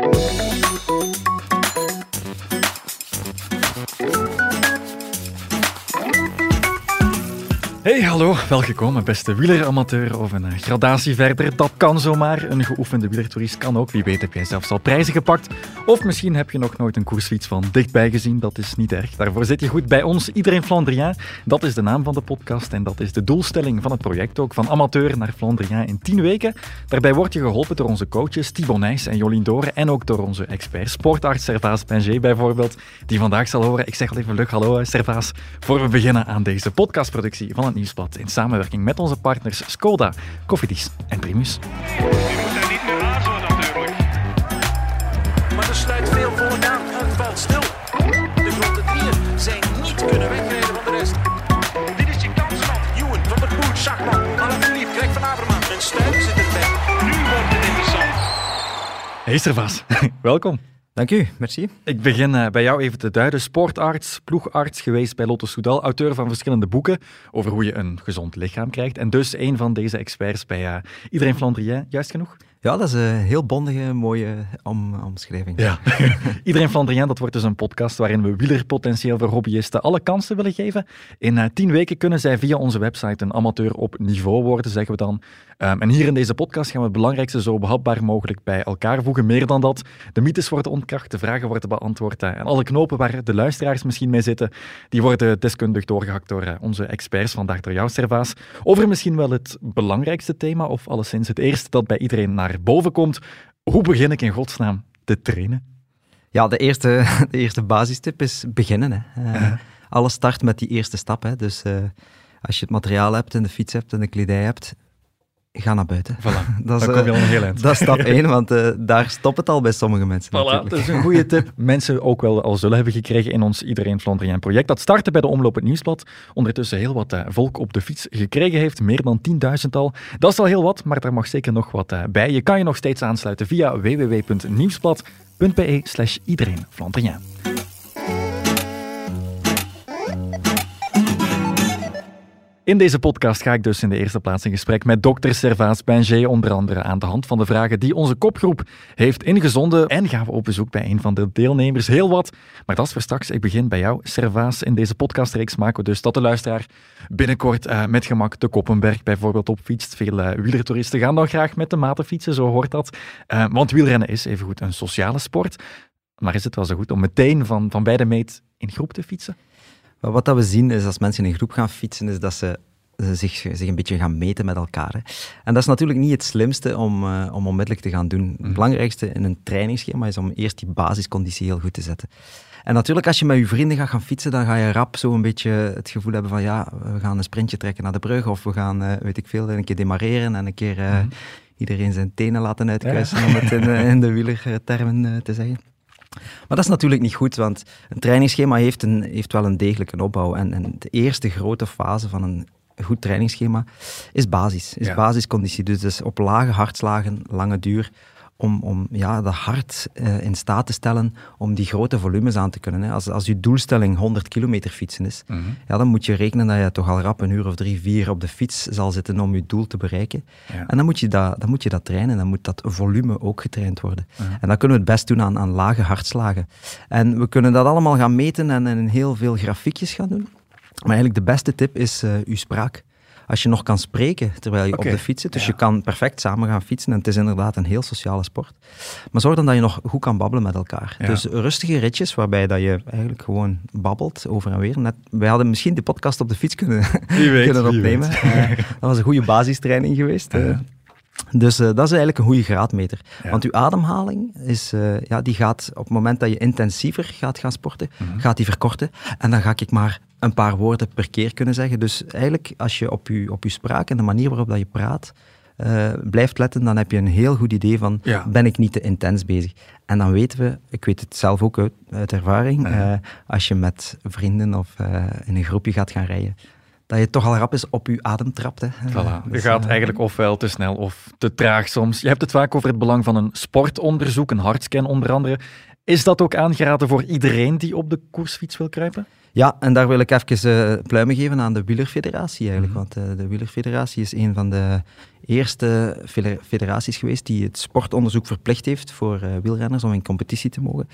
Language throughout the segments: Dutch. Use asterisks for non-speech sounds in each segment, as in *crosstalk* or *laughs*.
Música Hey, hallo, welkom beste wieleramateur of een gradatie verder. Dat kan zomaar. Een geoefende wielertourist kan ook. Wie weet heb jij zelfs al prijzen gepakt. Of misschien heb je nog nooit een koersfiets van dichtbij gezien. Dat is niet erg. Daarvoor zit je goed bij ons. Iedereen Flandrien. Dat is de naam van de podcast en dat is de doelstelling van het project ook. Van amateur naar Flandrien in 10 weken. Daarbij word je geholpen door onze coaches Thibaut Nijs en Jolien Doren. En ook door onze expert, sportarts Servaas Penger bijvoorbeeld. Die vandaag zal horen. Ik zeg al even leuk hallo Servaas. Voor we beginnen aan deze podcastproductie van het Nieuwsblad in samenwerking met onze partners Skoda, Cofidis en Primus. Je moet daar niet meer aarzelen natuurlijk. Maar er sluit veel volk aan. Het valt stil. De grote drieën zijn niet kunnen wegrijden van de rest. Dit is je kans, man. Ewan, Van der Poel, Schachman, Alaphilippe, Greg van Avermaat en Stuy zit erbij. Nu wordt het interessant. Hey Servaas, *laughs* welkom. Dank u, merci. Ik begin eh, bij jou even te duiden. Sportarts, ploegarts geweest bij Lotto Soudal, auteur van verschillende boeken over hoe je een gezond lichaam krijgt. En dus een van deze experts bij eh, Iedereen Flandrien, juist genoeg? Ja, dat is een heel bondige, mooie om, omschrijving. Ja. *laughs* Iedereen Flandrien, dat wordt dus een podcast waarin we wielerpotentieel voor hobbyisten alle kansen willen geven. In uh, tien weken kunnen zij via onze website een amateur op niveau worden, zeggen we dan. Um, en hier in deze podcast gaan we het belangrijkste zo behapbaar mogelijk bij elkaar voegen. Meer dan dat, de mythes worden ontkracht, de vragen worden beantwoord uh, en alle knopen waar de luisteraars misschien mee zitten, die worden deskundig doorgehakt door uh, onze experts, vandaag door jou, Servaas, over misschien wel het belangrijkste thema, of alleszins het eerste dat bij iedereen naar boven komt. Hoe begin ik in godsnaam te trainen? Ja, de eerste, *laughs* de eerste basistip is beginnen. Hè. Uh, Ja. Alles start met die eerste stap. Hè. Dus uh, als je het materiaal hebt en de fiets hebt en de kledij hebt, ga naar buiten. Voilà, *laughs* dat is, dan kom je al een heel eind. *laughs* Dat is stap *laughs* één, want uh, daar stopt het al bij sommige mensen. Voilà, natuurlijk. dat is een goede tip. Mensen ook wel al zullen hebben gekregen in ons Iedereen Flandrien project. Dat startte bij de Omloop het Nieuwsblad. Ondertussen heel wat uh, volk op de fiets gekregen heeft. Meer dan 10.000 al. Dat is al heel wat, maar daar mag zeker nog wat uh, bij. Je kan je nog steeds aansluiten via www.nieuwsblad.be slash iedereen Flandrien. In deze podcast ga ik dus in de eerste plaats in gesprek met dokter Servaas Penger, onder andere aan de hand van de vragen die onze kopgroep heeft ingezonden. En gaan we op bezoek bij een van de deelnemers. Heel wat, maar dat is voor straks. Ik begin bij jou, Servaas. In deze podcastreeks maken we dus dat de luisteraar binnenkort uh, met gemak de Koppenberg bijvoorbeeld opfietst. Veel uh, wielertouristen gaan dan graag met de maten fietsen, zo hoort dat. Uh, want wielrennen is evengoed een sociale sport. Maar is het wel zo goed om meteen van, van bij de meet in groep te fietsen? Maar wat dat we zien is als mensen in een groep gaan fietsen, is dat ze zich, zich een beetje gaan meten met elkaar. Hè. En dat is natuurlijk niet het slimste om, uh, om onmiddellijk te gaan doen. Het belangrijkste in een trainingsschema is om eerst die basisconditie heel goed te zetten. En natuurlijk, als je met je vrienden gaat gaan fietsen, dan ga je rap zo een beetje het gevoel hebben van ja, we gaan een sprintje trekken naar de brug of we gaan, uh, weet ik veel, een keer demareren en een keer uh, mm. iedereen zijn tenen laten uitkruisen, ja. om het in, in de *laughs* wielertermen te zeggen. Maar dat is natuurlijk niet goed, want een trainingsschema heeft, een, heeft wel een degelijke opbouw. En, en de eerste grote fase van een goed trainingsschema is basis, is ja. basisconditie. Dus, dus op lage hartslagen, lange duur, om, om ja, dat hart uh, in staat te stellen om die grote volumes aan te kunnen. Hè. Als, als je doelstelling 100 kilometer fietsen is, mm -hmm. ja, dan moet je rekenen dat je toch al rap een uur of drie, vier op de fiets zal zitten om je doel te bereiken. Ja. En dan moet, je dat, dan moet je dat trainen, dan moet dat volume ook getraind worden. Mm -hmm. En dat kunnen we het best doen aan, aan lage hartslagen. En we kunnen dat allemaal gaan meten en, en heel veel grafiekjes gaan doen. Maar eigenlijk de beste tip is uh, uw spraak. Als je nog kan spreken terwijl je okay. op de fiets zit. Dus ja. je kan perfect samen gaan fietsen. En het is inderdaad een heel sociale sport. Maar zorg dan dat je nog goed kan babbelen met elkaar. Ja. Dus rustige ritjes waarbij dat je eigenlijk gewoon babbelt over en weer. Net, wij hadden misschien de podcast op de fiets kunnen, weet, *laughs* kunnen opnemen. Uh, *laughs* dat was een goede basistraining geweest. Uh. Dus uh, dat is eigenlijk een goede graadmeter. Ja. Want uw ademhaling is, uh, ja, die gaat op het moment dat je intensiever gaat gaan sporten, mm -hmm. gaat die verkorten. En dan ga ik maar een paar woorden per keer kunnen zeggen. Dus eigenlijk, als je op je, op je spraak en de manier waarop dat je praat uh, blijft letten, dan heb je een heel goed idee van, ja. ben ik niet te intens bezig? En dan weten we, ik weet het zelf ook uit, uit ervaring, ja. als je met vrienden of in een groepje gaat gaan rijden, dat je toch al rap is op je adem trapt. Hè. Voilà. Dus, je gaat uh, eigenlijk ofwel te snel of te traag soms. Je hebt het vaak over het belang van een sportonderzoek, een hartscan onder andere. Is dat ook aangeraden voor iedereen die op de koersfiets wil kruipen? Ja, en daar wil ik even uh, pluimen geven aan de Wielerfederatie eigenlijk. Mhm. Want uh, de Wielerfederatie is een van de eerste federaties geweest die het sportonderzoek verplicht heeft voor uh, wielrenners om in competitie te mogen.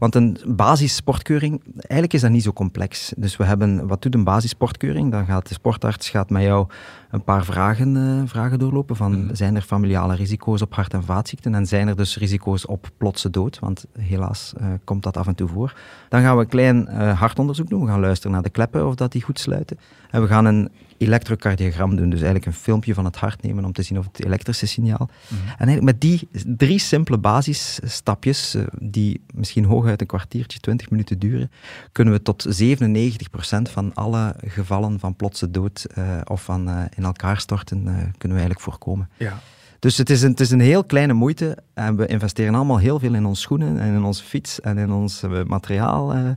Want een basissportkeuring, eigenlijk is dat niet zo complex. Dus we hebben, wat doet een basissportkeuring? Dan gaat de sportarts gaat met jou een paar vragen, uh, vragen doorlopen. Van, Mhm. Zijn er familiale risico's op hart- en vaatziekten? En zijn er dus risico's op plotse dood? Want helaas uh, komt dat af en toe voor. Dan gaan we een klein uh, hartonderzoek doen. We gaan luisteren naar de kleppen of dat die goed sluiten. En we gaan een elektrocardiogram doen. Dus eigenlijk een filmpje van het hart nemen om te zien of het elektrische signaal. Mhm. En eigenlijk met die drie simpele basisstapjes, die misschien hooguit een kwartiertje, 20 minuten duren, kunnen we tot 97% van alle gevallen van plotse dood uh, of van uh, in elkaar storten, uh, kunnen we eigenlijk voorkomen. Ja. Dus het is, een, het is een heel kleine moeite en we investeren allemaal heel veel in onze schoenen en in onze fiets en in ons uh, materiaal. Uh,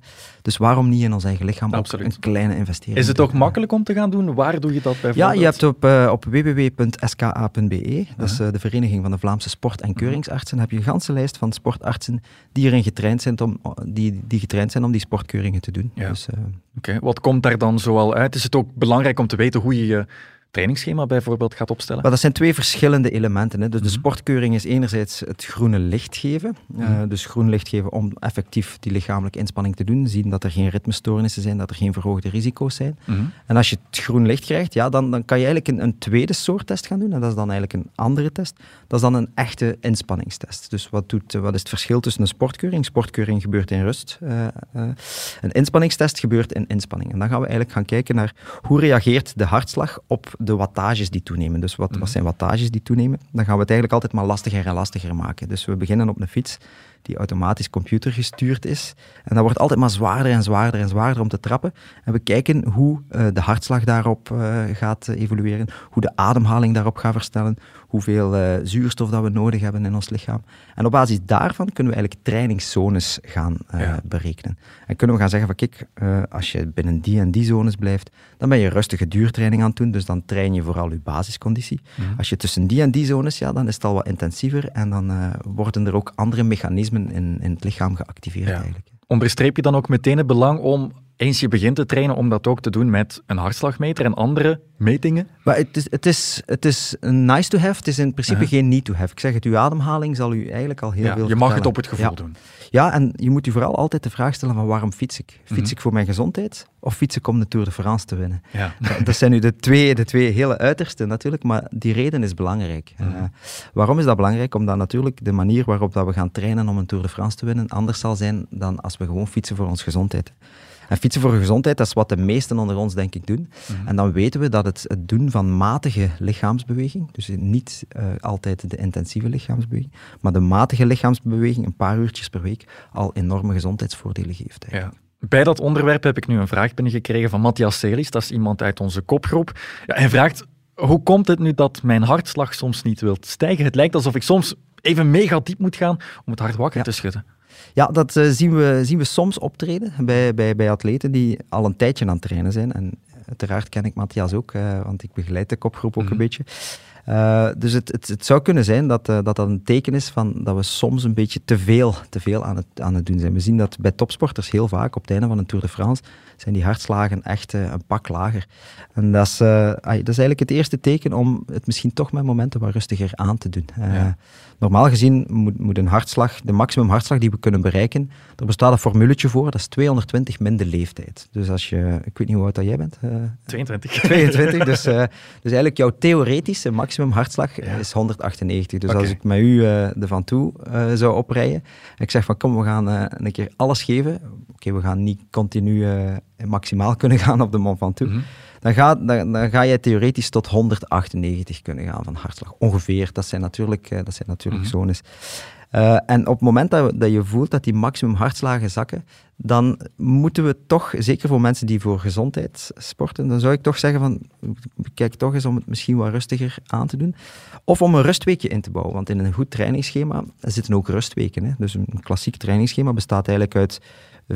dus waarom niet in ons eigen lichaam Absoluut. ook een kleine investering? Is het ook makkelijk om te gaan doen? Waar doe je dat bijvoorbeeld? Ja, je hebt op, uh, op www.ska.be, dat is de Vereniging van de Vlaamse Sport- en Keuringsartsen, heb je een ganse lijst van sportartsen die erin getraind zijn om die, die, getraind zijn om die sportkeuringen te doen. Ja. Dus, Oké, okay. wat komt daar dan zoal uit? Is het ook belangrijk om te weten hoe je je trainingsschema bijvoorbeeld gaat opstellen? Maar dat zijn twee verschillende elementen. Hè. Dus Mhm. de sportkeuring is enerzijds het groene licht geven. Uh, Mhm. dus groen licht geven om effectief die lichamelijke inspanning te doen. Zien dat er geen ritmestoornissen zijn, dat er geen verhoogde risico's zijn. Mhm. En als je het groen licht krijgt, ja, dan, dan kan je eigenlijk een, een tweede soort test gaan doen. En dat is dan eigenlijk een andere test. Dat is dan een echte inspanningstest. Dus wat, doet, wat is het verschil tussen een sportkeuring? Sportkeuring gebeurt in rust. Uh, uh, een inspanningstest gebeurt in inspanning. En dan gaan we eigenlijk gaan kijken naar hoe reageert de hartslag op de wattages die toenemen. Dus wat, Mhm. wat zijn wattages die toenemen? Dan gaan we het eigenlijk altijd maar lastiger en lastiger maken. Dus we beginnen op een fiets die automatisch computergestuurd is. En dat wordt altijd maar zwaarder en zwaarder en zwaarder om te trappen. En we kijken hoe uh, de hartslag daarop uh, gaat uh, evolueren, hoe de ademhaling daarop gaat versnellen, hoeveel uh, zuurstof dat we nodig hebben in ons lichaam. En op basis daarvan kunnen we eigenlijk trainingszones gaan ja. berekenen. En kunnen we gaan zeggen van kijk, als je binnen die en die zones blijft, dan ben je rustige duurtraining aan het doen, dus dan train je vooral je basisconditie. Mhm. Als je tussen die en die zones, ja, dan is het al wat intensiever en dan uh, worden er ook andere mechanismen in, in het lichaam geactiveerd ja. eigenlijk. Onderstreep je dan ook meteen het belang om eens je begint te trainen, om dat ook te doen met een hartslagmeter en andere metingen? Maar het is, het is, het is een nice to have, het is in principe uh -huh. geen need to have. Ik zeg het, uw ademhaling zal u eigenlijk al heel ja, veel Je mag vertellen. het op het gevoel ja. doen. Ja, en je moet je vooral altijd de vraag stellen van waarom fiets ik? Fiets Mhm. ik voor mijn gezondheid of fiets ik om de Tour de France te winnen? Ja. *laughs* Dat zijn nu de twee, de twee hele uitersten natuurlijk, maar die reden is belangrijk. Mhm. Uh, waarom is dat belangrijk? Omdat natuurlijk de manier waarop dat we gaan trainen om een Tour de France te winnen anders zal zijn dan als we gewoon fietsen voor onze gezondheid. En fietsen voor gezondheid, dat is wat de meesten onder ons denk ik doen. Mhm. En dan weten we dat het, het doen van matige lichaamsbeweging, dus niet uh, altijd de intensieve lichaamsbeweging, maar de matige lichaamsbeweging, een paar uurtjes per week, al enorme gezondheidsvoordelen geeft. Ja. Bij dat onderwerp heb ik nu een vraag binnengekregen van Matthias Celis, dat is iemand uit onze kopgroep. Ja, hij vraagt, hoe komt het nu dat mijn hartslag soms niet wil stijgen? Het lijkt alsof ik soms even mega diep moet gaan om het hart wakker Ja. te schudden. Ja, dat uh, zien, we, zien we soms optreden bij, bij, bij atleten die al een tijdje aan het trainen zijn. En uiteraard ken ik Matthias ook, uh, want ik begeleid de kopgroep ook Mhm. een beetje. Uh, dus het, het, het, zou kunnen zijn dat, uh, dat dat een teken is van dat we soms een beetje te veel, te veel aan, het, aan het doen zijn. We zien dat bij topsporters heel vaak op het einde van een Tour de France zijn die hartslagen echt uh, een pak lager. En dat is, dat is eigenlijk het eerste teken om het misschien toch met momenten wat rustiger aan te doen. Ja. Normaal gezien moet, moet een hartslag, de maximum hartslag die we kunnen bereiken, er bestaat een formuletje voor, dat is 220 min de leeftijd. Dus als je, ik weet niet hoe oud dat jij bent. 22. 22, dus, *laughs* dus eigenlijk jouw theoretische maximum hartslag Ja. is 198. Dus als ik met u uh, er van toe zou oprijden, en ik zeg van kom, we gaan een keer alles geven. Oké, we gaan niet continu maximaal kunnen gaan op de Mont Ventoux. Mhm. Dan ga, dan, dan ga je theoretisch tot 198 kunnen gaan van hartslag. Ongeveer, dat zijn natuurlijk, uh, dat zijn natuurlijk Mhm. zones. Uh, en op het moment dat, dat, je voelt dat die maximum hartslagen zakken, dan moeten we toch, zeker voor mensen die voor gezondheid sporten, dan zou ik toch zeggen van, kijk toch eens om het misschien wat rustiger aan te doen. Of om een rustweekje in te bouwen, want in een goed trainingsschema zitten ook rustweken. Hè. Dus een klassiek trainingsschema bestaat eigenlijk uit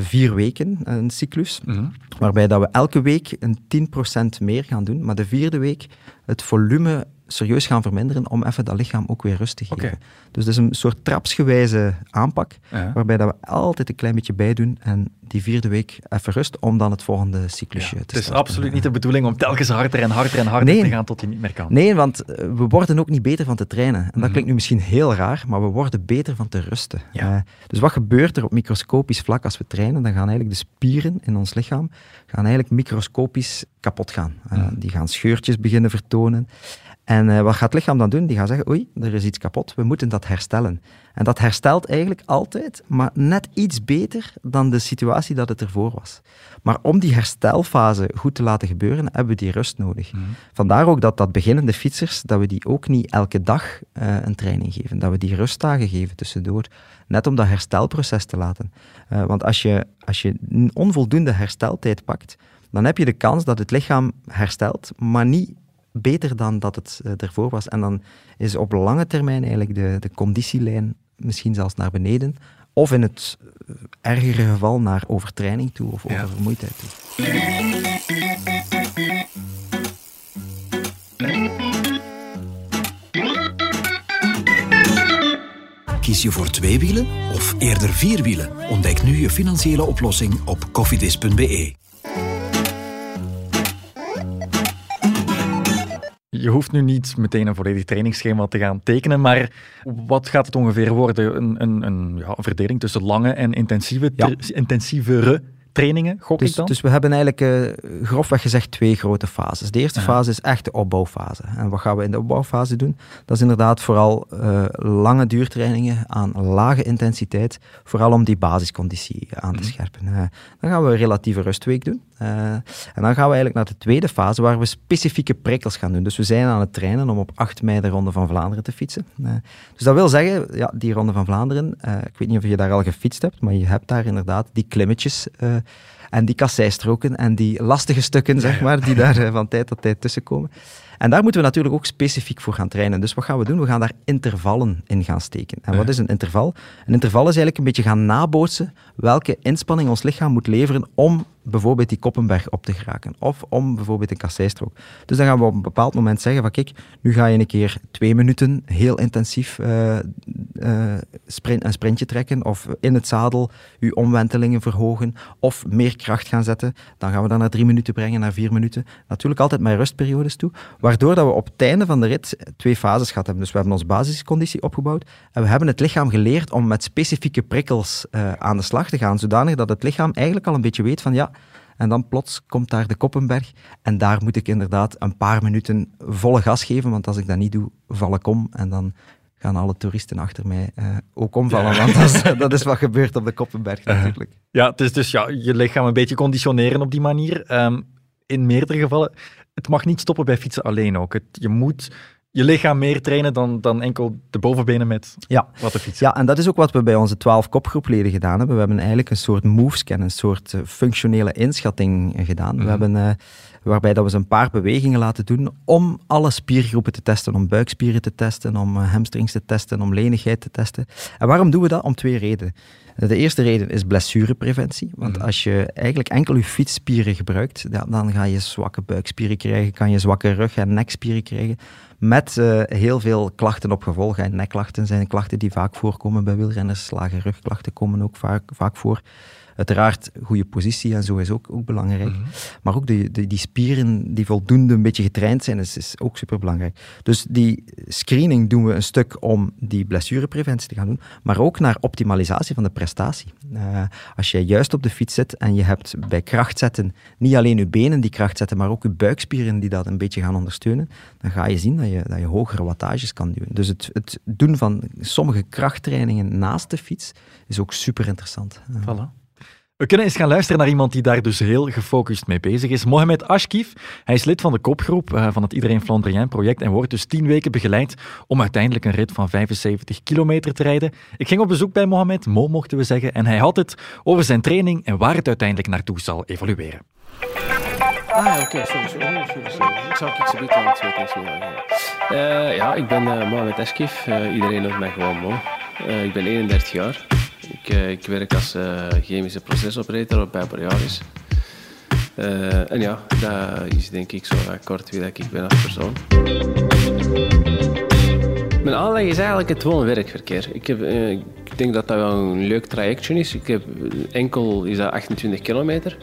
vier weken, een cyclus, Mhm. waarbij dat we elke week een 10% meer gaan doen, maar de vierde week het volume serieus gaan verminderen om even dat lichaam ook weer rust te geven. Dus het is een soort trapsgewijze aanpak, Ja. waarbij dat we altijd een klein beetje bij doen en die vierde week even rust om dan het volgende cyclusje Ja, te het is starten. absoluut niet de bedoeling om telkens harder en harder en harder Nee. te gaan tot je niet meer kan. Nee, want eh, we worden ook niet beter van te trainen. En dat Mhm. klinkt nu misschien heel raar, maar we worden beter van te rusten. Ja. Eh, dus wat gebeurt er op microscopisch vlak als we trainen? Dan gaan eigenlijk de spieren in ons lichaam gaan eigenlijk microscopisch kapot gaan. Eh, Mhm. Die gaan scheurtjes beginnen vertonen. En eh, wat gaat het lichaam dan doen? Die gaat zeggen, oei, er is iets kapot, we moeten dat herstellen. En dat herstelt eigenlijk altijd, maar net iets beter dan de situatie dat het ervoor was. Maar om die herstelfase goed te laten gebeuren, hebben we die rust nodig. Mhm. Vandaar ook dat dat beginnende fietsers, dat we die ook niet elke dag eh, een training geven. Dat we die rustdagen geven tussendoor. Net om dat herstelproces te laten. Eh, want als je, als je een onvoldoende hersteltijd pakt, dan heb je de kans dat het lichaam herstelt, maar niet beter dan dat het eh, ervoor was. En dan is op lange termijn eigenlijk de, de conditielijn misschien zelfs naar beneden. Of in het eh, ergere geval naar overtraining toe of Ja. oververmoeidheid toe. Kies je voor twee wielen of eerder vier wielen? Ontdek nu je financiële oplossing op koffiedis.be. Je hoeft nu niet meteen een volledig trainingsschema te gaan tekenen, maar wat gaat het ongeveer worden? Een, een, een, ja, een verdeling tussen lange en intensieve, Ja. tra- intensievere trainingen, gok Dus, ik dan? dus we hebben eigenlijk eh, grofweg gezegd twee grote fases. De eerste Ja. fase is echt de opbouwfase. En wat gaan we in de opbouwfase doen? Dat is inderdaad vooral eh, lange duurtrainingen aan lage intensiteit, vooral om die basisconditie aan te Mhm. scherpen. Eh, dan gaan we een relatieve rustweek doen. Eh, en dan gaan we eigenlijk naar de tweede fase, waar we specifieke prikkels gaan doen. Dus we zijn aan het trainen om op 8 mei de Ronde van Vlaanderen te fietsen. Eh, dus dat wil zeggen, ja, die Ronde van Vlaanderen, eh, ik weet niet of je daar al gefietst hebt, maar je hebt daar inderdaad die klimmetjes eh, en die kasseistroken en die lastige stukken, zeg maar, die daar eh, van tijd tot tijd tussenkomen. En daar moeten we natuurlijk ook specifiek voor gaan trainen. Dus wat gaan we doen? We gaan daar intervallen in gaan steken. En wat is een interval? Een interval is eigenlijk een beetje gaan nabootsen welke inspanning ons lichaam moet leveren om bijvoorbeeld die Koppenberg op te geraken. Of om bijvoorbeeld een kasseistrook. Dus dan gaan we op een bepaald moment zeggen van kijk, nu ga je een keer twee minuten heel intensief eh, eh, sprint, een sprintje trekken of in het zadel je omwentelingen verhogen of meer kracht gaan zetten. Dan gaan we dat naar drie minuten brengen, naar vier minuten. Natuurlijk altijd met rustperiodes toe, waardoor dat we op het einde van de rit twee fases gehad hebben. Dus we hebben onze basisconditie opgebouwd en we hebben het lichaam geleerd om met specifieke prikkels eh, aan de slag te gaan, zodanig dat het lichaam eigenlijk al een beetje weet van ja, en dan plots komt daar de Koppenberg. En daar moet ik inderdaad een paar minuten volle gas geven. Want als ik dat niet doe, val ik om. En dan gaan alle toeristen achter mij eh, ook omvallen. Want dat is, *laughs* dat is wat gebeurt op de Koppenberg natuurlijk. Ja, het is dus ja, je lichaam een beetje conditioneren op die manier. Ehm, in meerdere gevallen, het mag niet stoppen bij fietsen alleen ook. Het, je moet je lichaam meer trainen dan, dan enkel de bovenbenen met Ja. wat te fietsen. Ja, en dat is ook wat we bij onze twaalf kopgroepleden gedaan hebben. We hebben eigenlijk een soort movescan, een soort eh, functionele inschatting eh, gedaan. Mhm. We hebben, eh, waarbij dat we ze een paar bewegingen laten doen om alle spiergroepen te testen. Om buikspieren te testen, om eh, hamstrings te testen, om lenigheid te testen. En waarom doen we dat? Om twee redenen. De eerste reden is blessurepreventie. Want Mhm. als je eigenlijk enkel je fietsspieren gebruikt, ja, dan ga je zwakke buikspieren krijgen, kan je zwakke rug- en nekspieren krijgen. Met eh, heel veel klachten op gevolg. En nekklachten zijn klachten die vaak voorkomen bij wielrenners. Lage rugklachten komen ook vaak, vaak voor. Uiteraard, goede positie en zo is ook, ook belangrijk. Mhm. Maar ook de, de, die spieren die voldoende een beetje getraind zijn, is, is ook superbelangrijk. Dus die screening doen we een stuk om die blessurepreventie te gaan doen, maar ook naar optimalisatie van de prestatie. Eh, als je juist op de fiets zit en je hebt bij kracht zetten niet alleen je benen die kracht zetten, maar ook je buikspieren die dat een beetje gaan ondersteunen, dan ga je zien dat je, dat je hogere wattages kan duwen. Dus het, het doen van sommige krachttrainingen naast de fiets is ook super interessant. Voilà. We kunnen eens gaan luisteren naar iemand die daar dus heel gefocust mee bezig is. Mohamed Ashkif. Hij is lid van de kopgroep eh, van het Iedereen Flandrien project en wordt dus tien weken begeleid om uiteindelijk een rit van 75 kilometer te rijden. Ik ging op bezoek bij Mohamed, Mo mochten we zeggen, en hij had het over zijn training en waar het uiteindelijk naartoe zal evolueren. Ah, oké, sorry, sorry, sorry, sorry. Ik zou iets beetje aan het ja. Eh, ja, ik ben eh Mohamed. Eh, iedereen noemt mij gewoon Mo. Ik ben 31 jaar. Ik, eh, ik werk als eh, chemische procesoperator bij Borealis. Eh, en ja, dat is denk ik zo kort wie dat ik ben als persoon. Mijn aanleg is eigenlijk het woon-werkverkeer. Ik, ik denk dat dat wel een leuk trajectje is. Ik heb, enkel is dat 28 kilometer.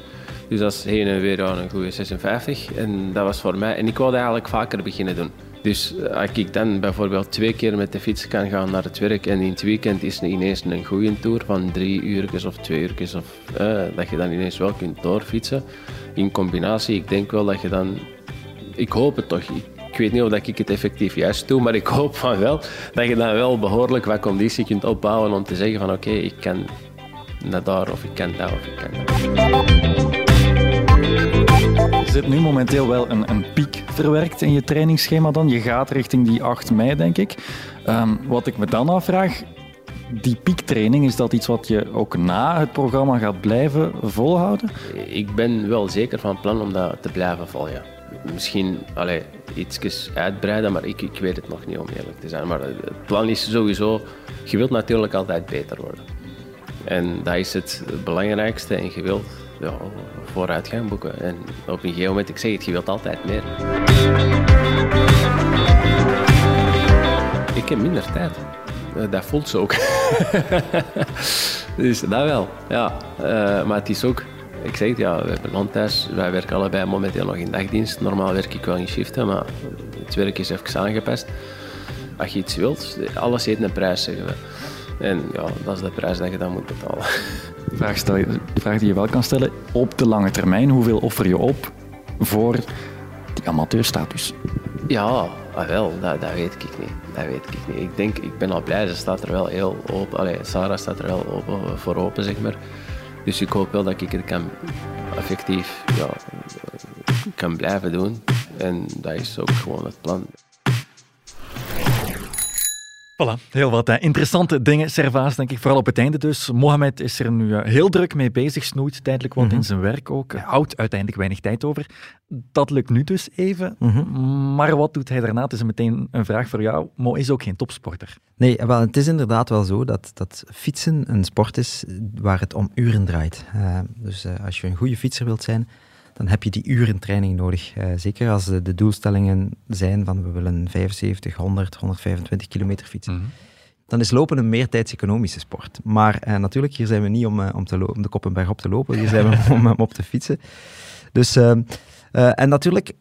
Dus dat is heen en weer aan een goede 56. En dat was voor mij. En ik wilde eigenlijk vaker beginnen doen. Dus eh, als ik dan bijvoorbeeld twee keer met de fiets kan gaan naar het werk en in het weekend is het ineens een goede tour van drie uurtjes of twee uurtjes, of eh, dat je dan ineens wel kunt doorfietsen. In combinatie, ik denk wel dat je dan, ik hoop het toch, ik, weet niet of ik het effectief juist doe, maar ik hoop van wel dat je dan wel behoorlijk wat conditie kunt opbouwen om te zeggen van oké, ik kan naar daar of ik kan daar of ik kan daar. Er zit nu momenteel wel een, een verwerkt in je trainingsschema dan. Je gaat richting die 8 mei, denk ik. Ehm, wat ik me dan afvraag, die piektraining, is dat iets wat je ook na het programma gaat blijven volhouden? Ik ben wel zeker van plan om dat te blijven volgen. Misschien iets uitbreiden, maar ik, ik weet het nog niet om eerlijk te zijn. Maar het plan is sowieso, je wilt natuurlijk altijd beter worden. En dat is het belangrijkste en je wilt ja, vooruitgang boeken. En op een gegeven moment, ik zeg het, je wilt altijd meer. Ik heb minder tijd. Eh, Dat voelt zo ook. *laughs* dus dat wel, ja. Eh, maar het is ook, ik zeg het, ja, we hebben landthuis. Wij werken allebei momenteel nog in dagdienst. Normaal werk ik wel in shiften, maar het werk is even aangepast. Als je iets wilt, alles heeft een prijs, zeggen we. En ja, dat is de prijs dat je dan moet betalen. *laughs* Vraag, stel je- vraag die je wel kan stellen. Op de lange termijn, hoeveel offer je op voor die amateurstatus? Ja, ah, wel, dat, weet ik niet. Dat weet ik niet. Ik denk, ik ben al blij, ze staat er wel heel open. Allee, Sarah staat er wel open, voor open, zeg maar. Dus ik hoop wel dat ik het kan effectief ja, kan blijven doen. En dat is ook gewoon het plan. Voilà, heel wat eh, interessante dingen, Servaas, denk ik. Vooral op het einde dus. Mohamed is er nu eh, heel druk mee bezig, snoeit tijdelijk wat in zijn werk ook. Houdt uiteindelijk weinig tijd over. Dat lukt nu dus even. Maar wat doet hij daarna? Het is meteen een vraag voor jou. Mo is ook geen topsporter. Nee, wel, het is inderdaad wel zo dat, dat fietsen een sport is waar het om uren draait. Eh, dus als je een goede fietser wilt zijn, dan heb je die uren training nodig. Eh, zeker als de, de doelstellingen zijn van we willen 75, 100, 125 kilometer fietsen. Dan is lopen een meertijdseconomische sport. Maar eh, natuurlijk, hier zijn we niet om, eh, om, te om de Koppenberg op te lopen, hier zijn we *laughs* om, om op te fietsen. Dus, en natuurlijk,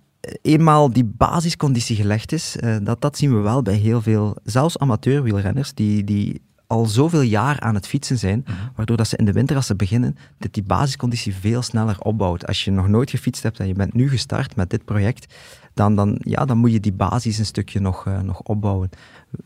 eenmaal die basisconditie gelegd is, dat, dat zien we wel bij heel veel, zelfs amateurwielrenners, die, die al zoveel jaar aan het fietsen zijn, waardoor dat ze in de winter, als ze beginnen, dat die basisconditie veel sneller opbouwt. Als je nog nooit gefietst hebt en je bent nu gestart met dit project, dan, dan, ja, dan moet je die basis een stukje nog, eh, nog opbouwen.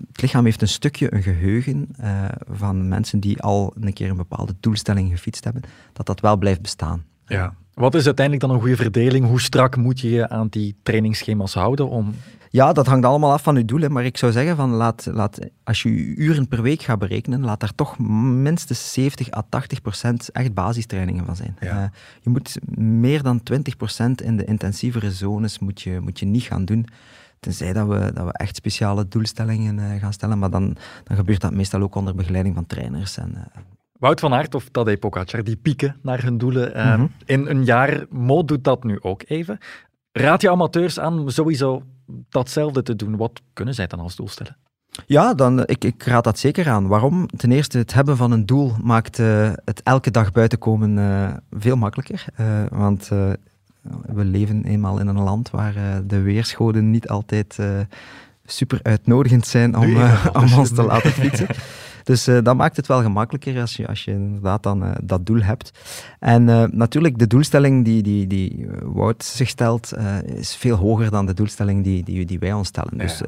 Het lichaam heeft een stukje een geheugen eh, van mensen die al een keer een bepaalde doelstelling gefietst hebben, dat dat wel blijft bestaan. Ja. Wat is uiteindelijk dan een goede verdeling? Hoe strak moet je je aan die trainingsschema's houden om... Ja, dat hangt allemaal af van je doel. Hè. Maar ik zou zeggen, van laat, laat, als je je uren per week gaat berekenen, laat daar toch minstens 70 à 80 procent echt basistrainingen van zijn. Ja. Eh, je moet meer dan 20 procent in de intensievere zones moet je, moet je niet gaan doen. Tenzij dat we, dat we echt speciale doelstellingen eh, gaan stellen. Maar dan, dan gebeurt dat meestal ook onder begeleiding van trainers. En, eh, Wout van Aert of Tadej Pogacar, die pieken naar hun doelen eh, in een jaar. Mo doet dat nu ook even. Raad je amateurs aan sowieso datzelfde te doen? Wat kunnen zij dan als doel stellen? Ja, dan, ik, ik raad dat zeker aan. Waarom? Ten eerste, het hebben van een doel maakt eh, het elke dag buiten komen eh, veel makkelijker. Eh, want we leven eenmaal in een land waar de weerschoden niet altijd super uitnodigend zijn om, *laughs* om ons te laten fietsen. Dus eh, dat maakt het wel gemakkelijker als je, als je inderdaad dan eh, dat doel hebt. En eh, natuurlijk, de doelstelling die, die, die Wout zich stelt, is veel hoger dan de doelstelling die, die, die wij ons stellen. Dus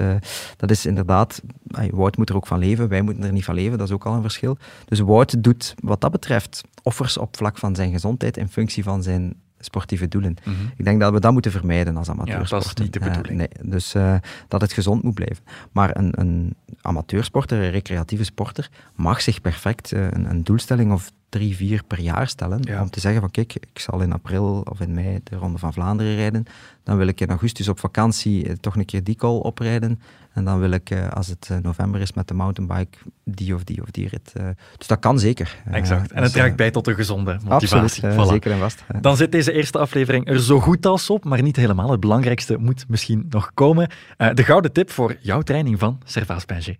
dat is inderdaad, Wout moet er ook van leven, wij moeten er niet van leven, dat is ook al een verschil. Dus Wout doet wat dat betreft offers op vlak van zijn gezondheid in functie van zijn sportieve doelen. Ik denk dat we dat moeten vermijden als amateursporter. Mhm. dat is niet de bedoeling. nee, dus eh, dat het gezond moet blijven. Maar een, een amateursporter, een recreatieve sporter, mag zich perfect eh, een, een doelstelling of drie, vier per jaar stellen. Ja. Om te zeggen van kijk, ik zal in april of in mei de Ronde van Vlaanderen rijden. Dan wil ik in augustus op vakantie eh, toch een keer die call oprijden. En dan wil ik, eh, als het eh, november is met de mountainbike, die of die of die rit. eh. dus dat kan zeker. Exact. En het dus, draagt bij tot een gezonde motivatie. Absoluut, Voilà. zeker en vast. Dan zit deze eerste aflevering er zo goed als op, maar niet helemaal. Het belangrijkste moet misschien nog komen. De gouden tip voor jouw training van Servaas Benje.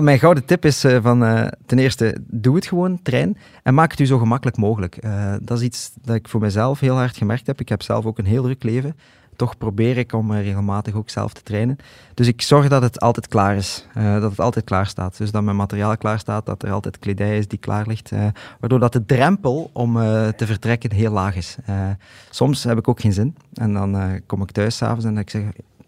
Mijn gouden tip is eh, van eh, ten eerste, doe het gewoon, train, en maak het u zo gemakkelijk mogelijk. Eh, dat is iets dat ik voor mezelf heel hard gemerkt heb. Ik heb zelf ook een heel druk leven. Toch probeer ik om regelmatig ook zelf te trainen. Dus ik zorg dat het altijd klaar is, dat het altijd klaar staat. Dus dat mijn materiaal klaar staat, dat er altijd kledij is die klaar ligt. waardoor dat de drempel om te vertrekken heel laag is. Soms heb ik ook geen zin. En dan kom ik thuis s'avonds en ik zeg,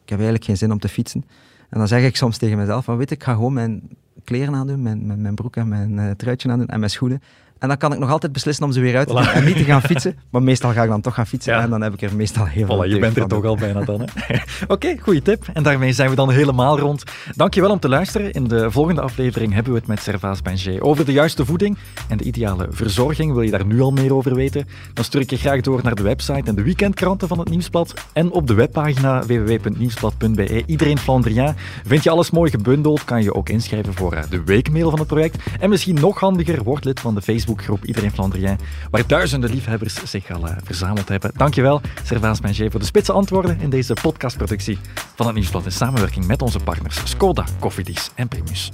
ik heb eigenlijk geen zin om te fietsen. En dan zeg ik soms tegen mezelf, van weet ik ga gewoon mijn kleren aandoen, mijn, mijn, mijn broek en mijn eh, truitje aandoen en mijn schoenen. En dan kan ik nog altijd beslissen om ze weer uit te doen Voilà. en niet te gaan fietsen. *laughs* Maar meestal ga ik dan toch gaan fietsen Ja. en dan heb ik er meestal heel veel Voilà, je bent er toch al bijna dan. hè? *laughs* Oké, goede tip. En daarmee zijn we dan helemaal rond. Dankjewel om te luisteren. In de volgende aflevering hebben we het met Servaas Benjé over de juiste voeding en de ideale verzorging. Wil je daar nu al meer over weten? Dan stuur ik je graag door naar de website en de weekendkranten van het Nieuwsblad. En op de webpagina www.nieuwsblad.be. Iedereen Flandrien. Vind je alles mooi gebundeld? Kan je ook inschrijven voor eh, de weekmail van het project. En misschien nog handiger, word lid van de Facebookgroep Iedereen Flandrien, waar duizenden liefhebbers zich al eh, verzameld hebben. Dankjewel, Servaas Benjé, voor de spitse antwoorden in deze podcastproductie van het Nieuwsblad in samenwerking met onze partners Skoda, Cofidis en Primus.